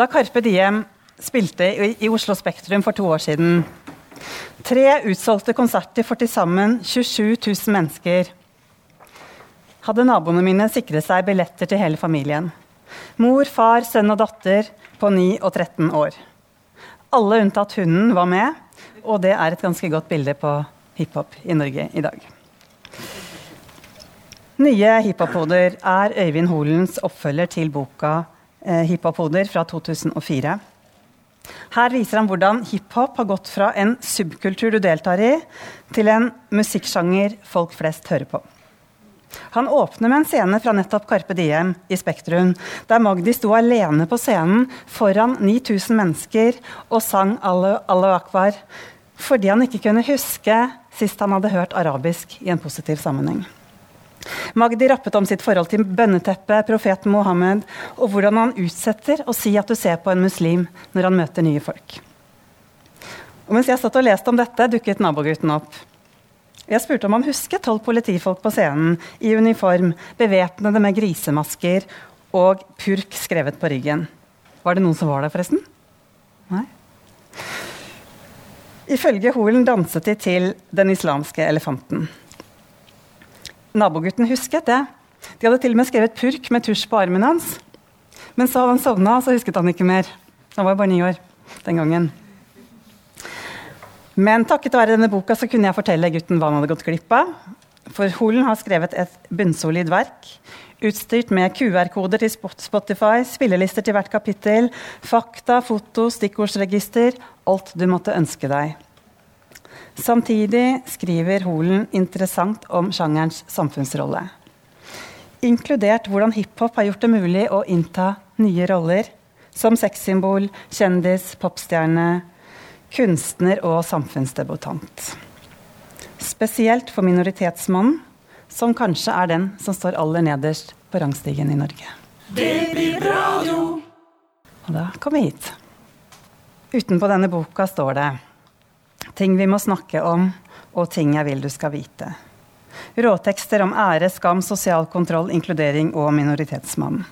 Da Carpe Diem spilte i, Oslo Spektrum for to år siden Tre utsolgte konserter for til sammen 27 000 mennesker. Hadde naboene mine sikret seg billetter til hele familien. Mor, far, sønn og datter på 9 og 13 år. Alle unntatt hunden var med, og det er et ganske godt bilde på hiphop i Norge i dag. Nye hiphop-hoder er Øyvind Holens oppfølger til boka eh, Hiphop-hoder fra 2004. Her viser han hvordan hiphop har gått fra en subkultur du deltar i, til en musikksjanger folk flest hører på. Han åpner med en scene fra nettopp Carpe Diem i Spektrum, der Magdi sto alene på scenen foran 9000 mennesker og sang Allahu Akbar fordi han ikke kunne huske sist han hadde hørt arabisk i en positiv sammenheng. Magdi rappet om sitt forhold til bønneteppet, profeten Mohammed, og hvordan han utsetter å si at du ser på en muslim når han møter nye folk. Og mens jeg satt og leste om dette, dukket nabogutten opp. Jeg spurte om han husket tolv politifolk på scenen i uniform, bevæpnede med grisemasker og purk skrevet på ryggen. Var det noen som var der, forresten? Nei? Ifølge Holen danset de til Den islamske elefanten. Nabogutten husket det. De hadde til og med skrevet purk med tusj på armen hans. Men så hadde han sovna, så husket han ikke mer. Han var bare ni år den gangen. Men takket være denne boka så kunne jeg fortelle gutten hva han hadde gått glipp av. For Holen har skrevet et bunnsolid verk, utstyrt med QR-koder til Spotify, spillelister til hvert kapittel, fakta, foto, stikkordsregister, alt du måtte ønske deg. Samtidig skriver Holen interessant om sjangerens samfunnsrolle. Inkludert hvordan hiphop har gjort det mulig å innta nye roller. Som sexsymbol, kjendis, popstjerne, kunstner og samfunnsdebutant. Spesielt for minoritetsmannen, som kanskje er den som står aller nederst på rangstigen i Norge. Det blir radio! Og da kom vi hit. Utenpå denne boka står det Ting vi må snakke om, og ting jeg vil du skal vite. Råtekster om ære, skam, sosial kontroll, inkludering og minoritetsmannen.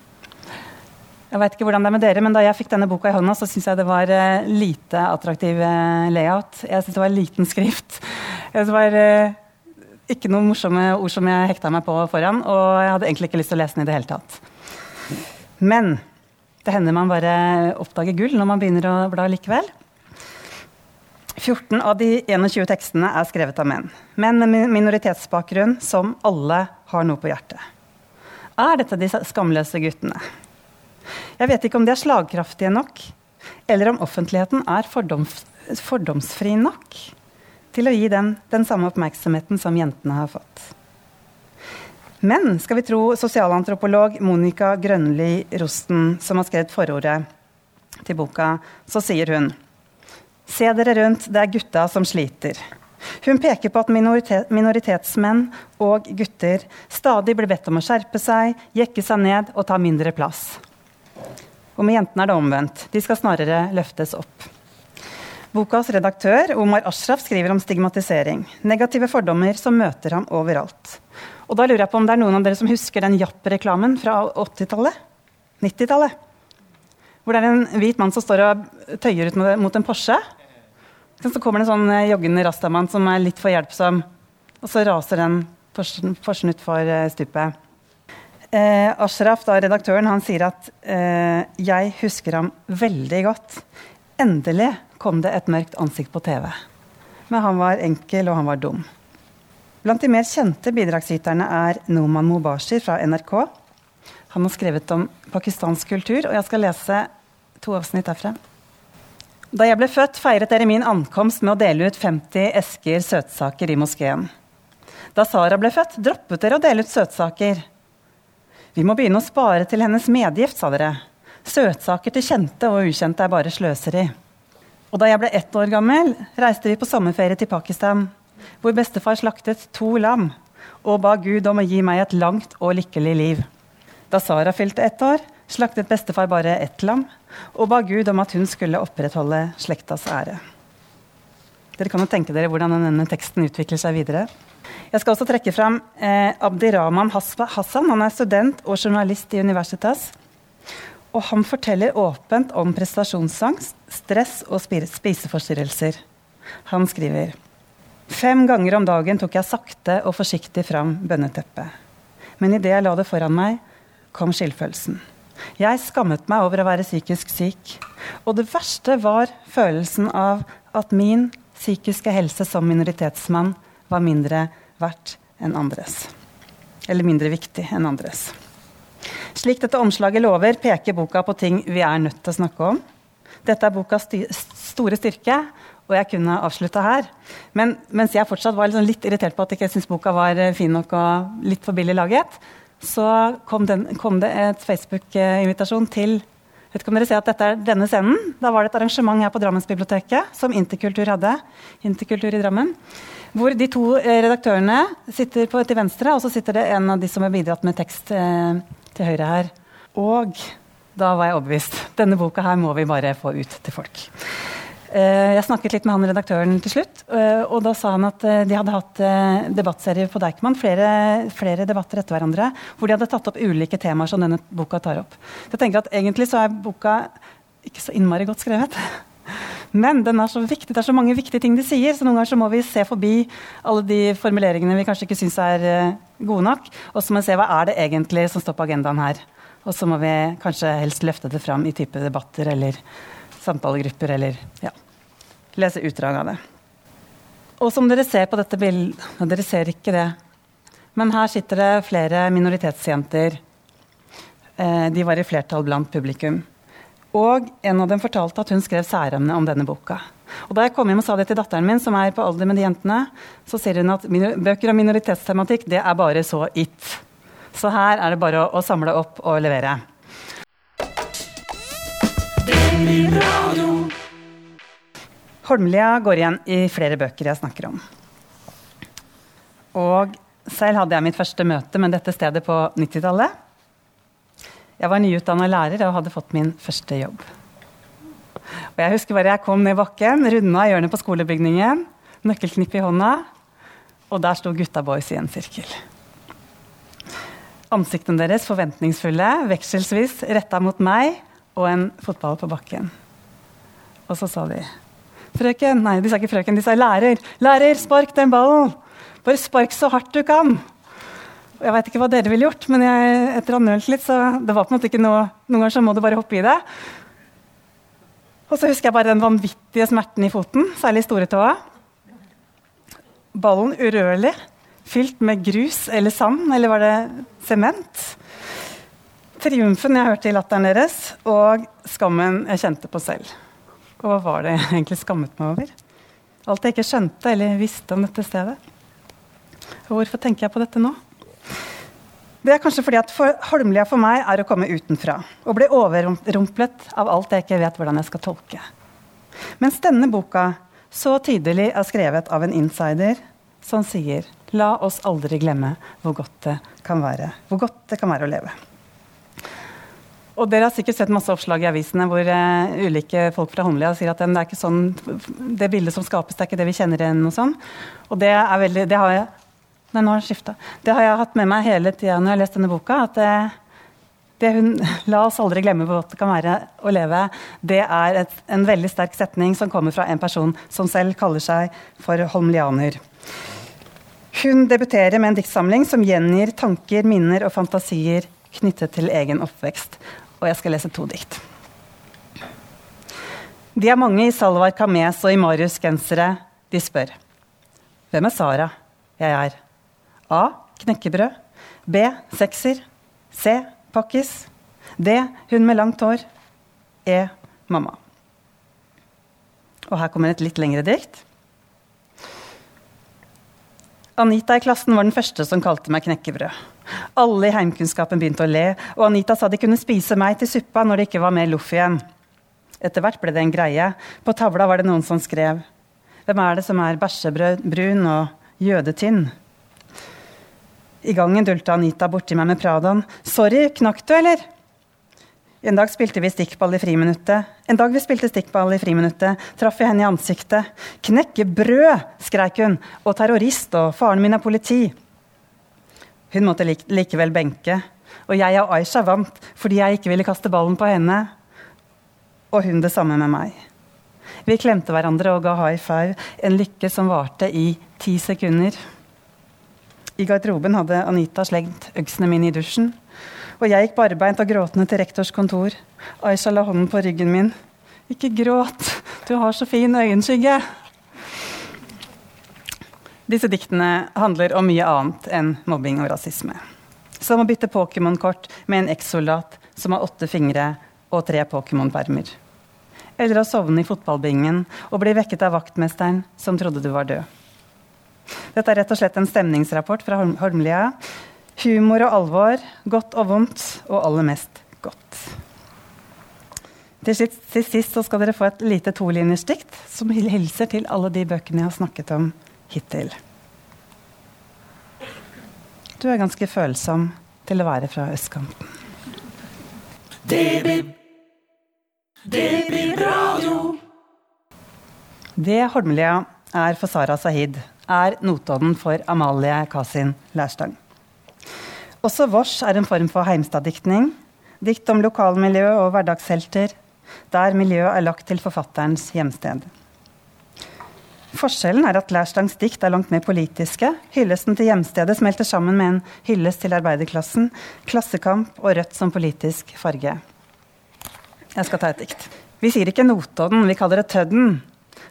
Jeg vet ikke hvordan det er med dere, men Da jeg fikk denne boka i hånda, så syntes jeg det var uh, lite attraktiv uh, layout. Jeg syntes det var liten skrift. Det var uh, ikke noen morsomme ord som jeg hekta meg på foran. Og jeg hadde egentlig ikke lyst til å lese den i det hele tatt. Men det hender man bare oppdager gull når man begynner å bla likevel. 14 av de 21 tekstene er skrevet av menn. Menn med minoritetsbakgrunn som alle har noe på hjertet. Er dette de skamløse guttene? Jeg vet ikke om de er slagkraftige nok, eller om offentligheten er fordoms, fordomsfri nok til å gi dem den samme oppmerksomheten som jentene har fått. Men skal vi tro sosialantropolog Monica Grønli Rosten, som har skrevet forordet til boka, så sier hun Se dere rundt, det er gutta som sliter. Hun peker på at minoritet, minoritetsmenn og gutter stadig blir bedt om å skjerpe seg, jekke seg ned og ta mindre plass. Og med jentene er det omvendt. De skal snarere løftes opp. Bokas redaktør Omar Ashraf skriver om stigmatisering. Negative fordommer som møter ham overalt. Og da lurer jeg på om det er noen av dere som husker den Japp-reklamen fra 80-tallet? 90-tallet? Hvor det er en hvit mann som står og tøyer ut mot en Porsche. Så kommer det en sånn eh, joggende rastamann som er litt for hjelpsom, og så raser den forsen utfor eh, stupet. Eh, Ashraf, da, redaktøren, han sier at eh, 'jeg husker ham veldig godt'. Endelig kom det et mørkt ansikt på TV. Men han var enkel, og han var dum. Blant de mer kjente bidragsyterne er Noman Mubashir fra NRK. Han har skrevet om pakistansk kultur, og jeg skal lese to avsnitt derfra. Da jeg ble født, feiret dere min ankomst med å dele ut 50 esker søtsaker i moskeen. Da Sara ble født, droppet dere å dele ut søtsaker. Vi må begynne å spare til hennes medgift, sa dere. Søtsaker til kjente og ukjente er bare sløseri. Og da jeg ble ett år gammel, reiste vi på sommerferie til Pakistan, hvor bestefar slaktet to lam og ba Gud om å gi meg et langt og lykkelig liv. Da Sara fylte ett år, slaktet bestefar bare ett lam og ba Gud om at hun skulle opprettholde slektas ære. Dere kan jo tenke dere hvordan denne teksten utvikler seg videre. Jeg skal også trekke fram eh, Abdirahman Hassan. Han er student og journalist i Universitas. Og han forteller åpent om prestasjonsangst, stress og spiseforstyrrelser. Han skriver Fem ganger om dagen tok jeg sakte og forsiktig fram bønneteppet. Men idet jeg la det foran meg, kom skyldfølelsen. Jeg skammet meg over å være psykisk syk. Og det verste var følelsen av at min psykiske helse som minoritetsmann var mindre verdt enn andres. Eller mindre viktig enn andres. Slik dette omslaget lover, peker boka på ting vi er nødt til å snakke om. Dette er bokas store styrke, og jeg kunne avslutta her. Men mens jeg fortsatt var litt irritert på at jeg ikke syntes boka var eh, fin nok og litt for billig laget, så kom, den, kom det et Facebook-invitasjon til Vet ikke om dere ser at dette er denne scenen. Da var det et arrangement her på Drammensbiblioteket som Interkultur hadde. Interkultur i Drammen. Hvor de to eh, redaktørene sitter på, til venstre, og så sitter det en av de som har bidratt med tekst eh, til høyre her. Og da var jeg overbevist. Denne boka her må vi bare få ut til folk. Eh, jeg snakket litt med han redaktøren til slutt, eh, og da sa han at eh, de hadde hatt debattserier på Deichman, flere, flere, debatter etter hverandre, hvor de hadde tatt opp ulike temaer som denne boka tar opp. Jeg tenker at Egentlig så er boka ikke så innmari godt skrevet. Men den er så viktig, det er så mange viktige ting de sier, så noen ganger så må vi se forbi alle de formuleringene vi kanskje ikke syns er gode nok, og så må vi se hva er det egentlig som står på agendaen her. Og så må vi kanskje helst løfte det fram i type debatter eller samtalegrupper eller ja, lese utdrag av det. Og som dere ser på dette bildet Dere ser ikke det. Men her sitter det flere minoritetsjenter. Eh, de var i flertall blant publikum. Og en av dem fortalte at hun skrev særemne om denne boka. Og Da jeg kom hjem og sa det til datteren min, som er på alder med de jentene, så sier hun at bøker om minoritetstematikk det er bare så it. Så her er det bare å, å samle opp og levere. Holmlia går igjen i flere bøker jeg snakker om. Og selv hadde jeg mitt første møte med dette stedet på 90-tallet. Jeg var nyutdanna lærer og hadde fått min første jobb. Og jeg husker bare jeg kom ned bakken, runda hjørnet på skolebygningen, nøkkelknippet i hånda, og der sto gutta boys i en sirkel. Ansiktene deres forventningsfulle, vekselsvis retta mot meg og en fotball på bakken. Og så sa de Frøken Nei, de sa ikke frøken, de sa lærer. Lærer, spark den ballen! Bare spark så hardt du kan! Jeg veit ikke hva dere ville gjort, men jeg, etter å ha nølt litt, så det var på en måte ikke noe Noen ganger så må du bare hoppe i det. Og så husker jeg bare den vanvittige smerten i foten, særlig i storetåa. Ballen urørlig, fylt med grus eller sand, eller var det sement? Triumfen jeg hørte i latteren deres, og skammen jeg kjente på selv. Og hva var det jeg egentlig skammet meg over? Alt jeg ikke skjønte eller visste om dette stedet. Og hvorfor tenker jeg på dette nå? Det er kanskje fordi at for Holmlia for meg er å komme utenfra og bli overrumplet av alt jeg ikke vet hvordan jeg skal tolke. Mens denne boka så tydelig er skrevet av en insider som sier La oss aldri glemme hvor godt det kan være, hvor godt det kan være å leve. Og dere har sikkert sett masse oppslag i avisene hvor uh, ulike folk fra Holmlia sier at det er ikke sånn, det bildet som skapes, det er ikke det vi kjenner igjen. Og sånn. Og det er veldig, det har jeg Nei, nå har det skifta. Det har jeg hatt med meg hele tida når jeg har lest denne boka. at det, det hun, La oss aldri glemme godt det kan være å leve. Det er et, en veldig sterk setning som kommer fra en person som selv kaller seg for holmlianer. Hun debuterer med en diktsamling som gjengir tanker, minner og fantasier knyttet til egen oppvekst og jeg skal lese to dikt. De er mange i Salvar Kames og i Marius-gensere. De spør. Hvem er Sara? Jeg er A. Knekkebrød. B. Sekser. C. Pakkis. D. Hun med langt hår. E. Mamma. Og her kommer et litt lengre dikt. Anita i klassen var den første som kalte meg knekkebrød. Alle i heimkunnskapen begynte å le, og Anita sa de kunne spise meg til suppa når det ikke var mer loff igjen. Etter hvert ble det en greie. På tavla var det noen som skrev. Hvem er det som er bæsjebrun og jødetynn? I gangen dulta Anita borti meg med Pradaen. Sorry, knakk du, eller? En dag spilte vi stikkball i friminuttet. En dag vi spilte stikkball i friminuttet, traff jeg henne i ansiktet. 'Knekke brød!' skreik hun. 'Og terrorist, og faren min er politi.' Hun måtte likevel benke, og jeg og Aisha vant fordi jeg ikke ville kaste ballen på henne. Og hun det samme med meg. Vi klemte hverandre og ga high five, en lykke som varte i ti sekunder. I garderoben hadde Anita slengt øksene mine i dusjen. Og jeg gikk barbeint og gråtende til rektors kontor. Aisha la hånden på ryggen min. Ikke gråt, du har så fin øyenskygge. Disse diktene handler om mye annet enn mobbing og rasisme. Som å bytte Pokémon-kort med en ekssoldat som har åtte fingre og tre Pokémon-permer. Eller å sovne i fotballbingen og bli vekket av vaktmesteren som trodde du var død. Dette er rett og slett en stemningsrapport fra Holmlia Humor og alvor, godt og vondt, og aller mest godt. Til sist, til sist skal dere få et lite tolinjersdikt som hilser til alle de bøkene jeg har snakket om hittil. Du er ganske følsom til å være fra østkanten. Det Det Holmlia er for Sara Sahid, er Notodden for Amalie Kasin Lærstang. Også vårs er en form for heimstaddiktning. Dikt om lokalmiljø og hverdagshelter, der miljøet er lagt til forfatterens hjemsted. Forskjellen er at Lærstangs dikt er langt mer politiske. Hyllesten til hjemstedet smelter sammen med en hyllest til arbeiderklassen, klassekamp og rødt som politisk farge. Jeg skal ta et dikt. Vi sier ikke Notodden, vi kaller det Tødden.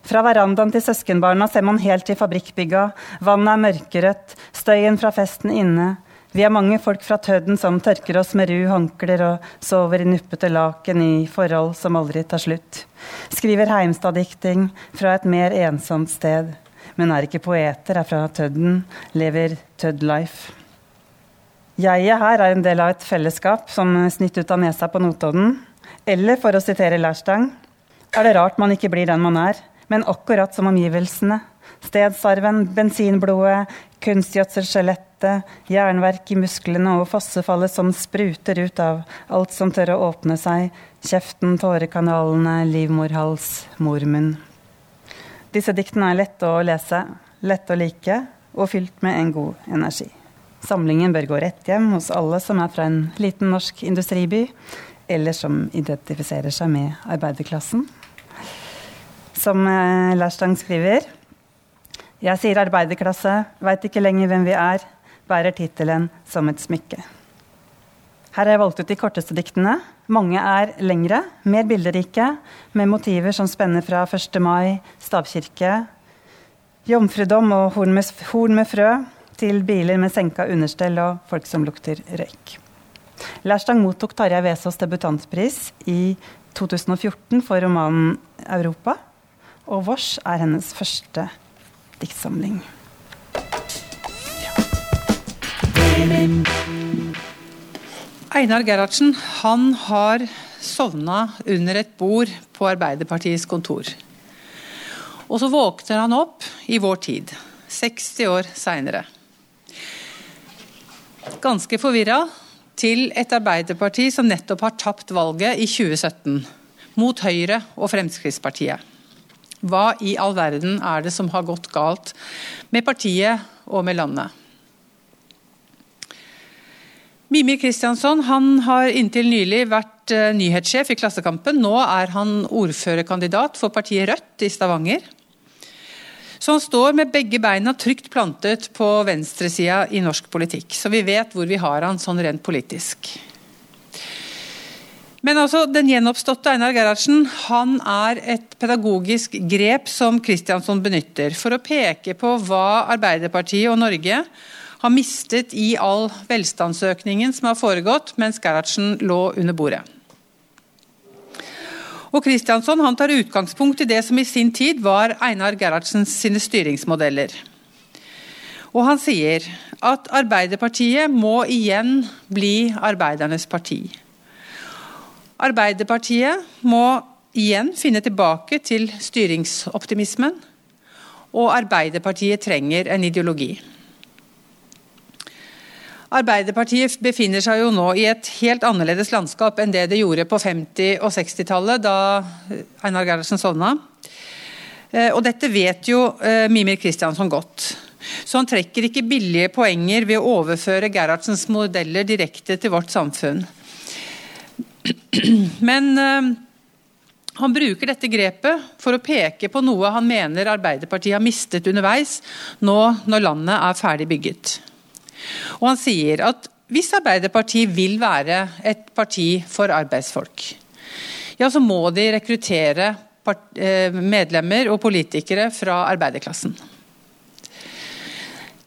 Fra verandaen til søskenbarna ser man helt til fabrikkbygga. Vannet er mørkerødt, støyen fra festen inne. Vi er mange folk fra Tødden som tørker oss med ru håndklær og sover i nuppete laken i forhold som aldri tar slutt. Skriver heimstaddikting fra et mer ensomt sted. Men er ikke poeter, er fra Tødden, lever Tødd-life. Jeget her er en del av et fellesskap som snitt ut av nesa på Notodden. Eller for å sitere Lærstang, er det rart man ikke blir den man er, men akkurat som omgivelsene. Stedsarven, bensinblodet, kunstgjødselskjelettet, jernverk i musklene og fossefallet som spruter ut av alt som tør å åpne seg, kjeften, tårekanalene, livmorhals, mormunn. Disse diktene er lette å lese, lette å like og fylt med en god energi. Samlingen bør gå rett hjem hos alle som er fra en liten norsk industriby, eller som identifiserer seg med arbeiderklassen. Som eh, Lærstang skriver jeg sier arbeiderklasse, veit ikke lenger hvem vi er, bærer tittelen som et smykke. Her har jeg valgt ut de korteste diktene. Mange er lengre, mer bilderike, med motiver som spenner fra 1. mai, stavkirke, jomfrudom og horn med, horn med frø, til biler med senka understell og folk som lukter røyk. Lærstang mottok Tarjei Vesaas debutantpris i 2014 for romanen 'Europa', og 'Vårs' er hennes første diktsamling. Einar Gerhardsen han har sovna under et bord på Arbeiderpartiets kontor. Og så våkner han opp i vår tid, 60 år seinere. Ganske forvirra til et Arbeiderparti som nettopp har tapt valget i 2017, mot Høyre og Fremskrittspartiet. Hva i all verden er det som har gått galt med partiet og med landet? Mimir Kristiansson har inntil nylig vært eh, nyhetssjef i Klassekampen. Nå er han ordførerkandidat for partiet Rødt i Stavanger. Så han står med begge beina trygt plantet på venstresida i norsk politikk. Så vi vet hvor vi har han sånn rent politisk. Men altså, den gjenoppståtte Einar Gerhardsen han er et pedagogisk grep som Kristiansson benytter for å peke på hva Arbeiderpartiet og Norge har mistet i all velstandsøkningen som har foregått mens Gerhardsen lå under bordet. Og Kristiansson han tar utgangspunkt i det som i sin tid var Einar Gerhardsens sine styringsmodeller. Og han sier at Arbeiderpartiet må igjen bli arbeidernes parti. Arbeiderpartiet må igjen finne tilbake til styringsoptimismen, og Arbeiderpartiet trenger en ideologi. Arbeiderpartiet befinner seg jo nå i et helt annerledes landskap enn det det gjorde på 50- og 60-tallet, da Einar Gerhardsen sovna. Eh, og dette vet jo eh, Mimir Kristiansson godt. Så han trekker ikke billige poenger ved å overføre Gerhardsens modeller direkte til vårt samfunn. Men eh, han bruker dette grepet for å peke på noe han mener Arbeiderpartiet har mistet underveis, nå når landet er ferdig bygget. Og han sier at hvis Arbeiderpartiet vil være et parti for arbeidsfolk, ja, så må de rekruttere eh, medlemmer og politikere fra arbeiderklassen.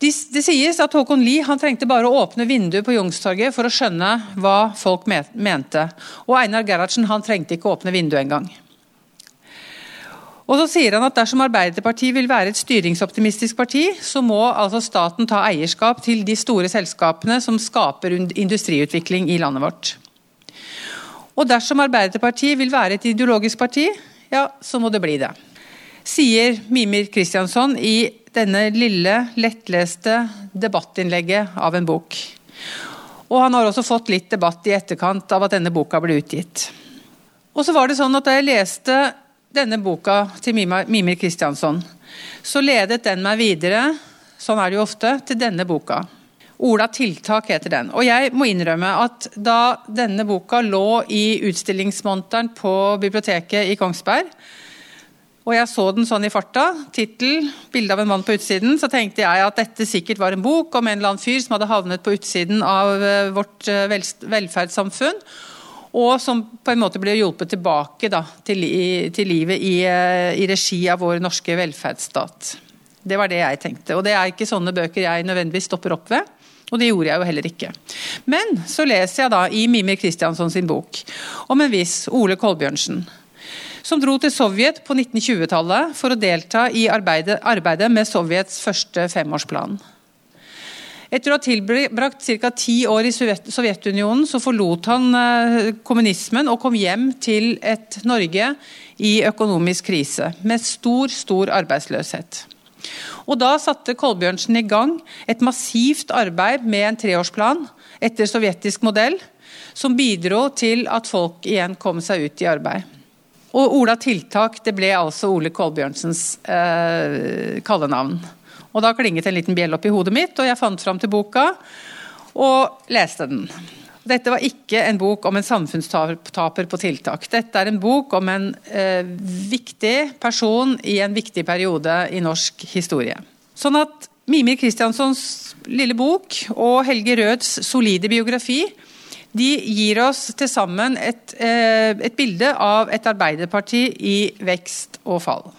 Det sies at Håkon Lie trengte bare å åpne vinduet på Youngstorget for å skjønne hva folk mente. Og Einar Gerhardsen han trengte ikke å åpne vinduet engang. Og så sier han at Dersom Arbeiderpartiet vil være et styringsoptimistisk parti, så må altså staten ta eierskap til de store selskapene som skaper industriutvikling i landet vårt. Og dersom Arbeiderpartiet vil være et ideologisk parti, ja, så må det bli det. Sier Mimir Kristiansson i denne lille, lettleste debattinnlegget av en bok. Og han har også fått litt debatt i etterkant av at denne boka ble utgitt. Og så var det sånn at Da jeg leste denne boka til Mimir Kristiansson, så ledet den meg videre, sånn er det jo ofte, til denne boka. Ola Tiltak heter den. Og jeg må innrømme at da denne boka lå i utstillingsmonteren på biblioteket i Kongsberg, og jeg så den sånn i farta, tittel, bilde av en mann på utsiden, så tenkte jeg at dette sikkert var en bok om en eller annen fyr som hadde havnet på utsiden av eh, vårt eh, velferdssamfunn og som på en måte ble hjulpet tilbake da, til, til, livet i, eh, i, regi av vår norske velferdsstat. Det var det jeg tenkte. Og det er ikke sånne bøker jeg nødvendigvis stopper opp ved. Og det gjorde jeg jo heller ikke. Men så leser jeg da i Mimir Kristiansson sin bok om en viss Ole Kolbjørnsen. Som dro til Sovjet på 1920-tallet for å delta i arbeidet, arbeidet med Sovjets første femårsplan. Etter å ha tilbrakt ca. ti år i Sovjetunionen, så forlot han eh, kommunismen og kom hjem til et Norge i økonomisk krise, med stor, stor arbeidsløshet. Og Da satte Kolbjørnsen i gang et massivt arbeid med en treårsplan etter sovjetisk modell, som bidro til at folk igjen kom seg ut i arbeid. Og Ola Tiltak det ble altså Ole Kolbjørnsens eh, kallenavn. Og Da klinget en liten bjell opp i hodet mitt, og jeg fant fram til boka og leste den. Dette var ikke en bok om en samfunnstaper på tiltak. Dette er en bok om en eh, viktig person i en viktig periode i norsk historie. Sånn at Mimir Kristianssons lille bok og Helge Røds solide biografi de gir oss til sammen et, eh, et bilde av et arbeiderparti i vekst og fall.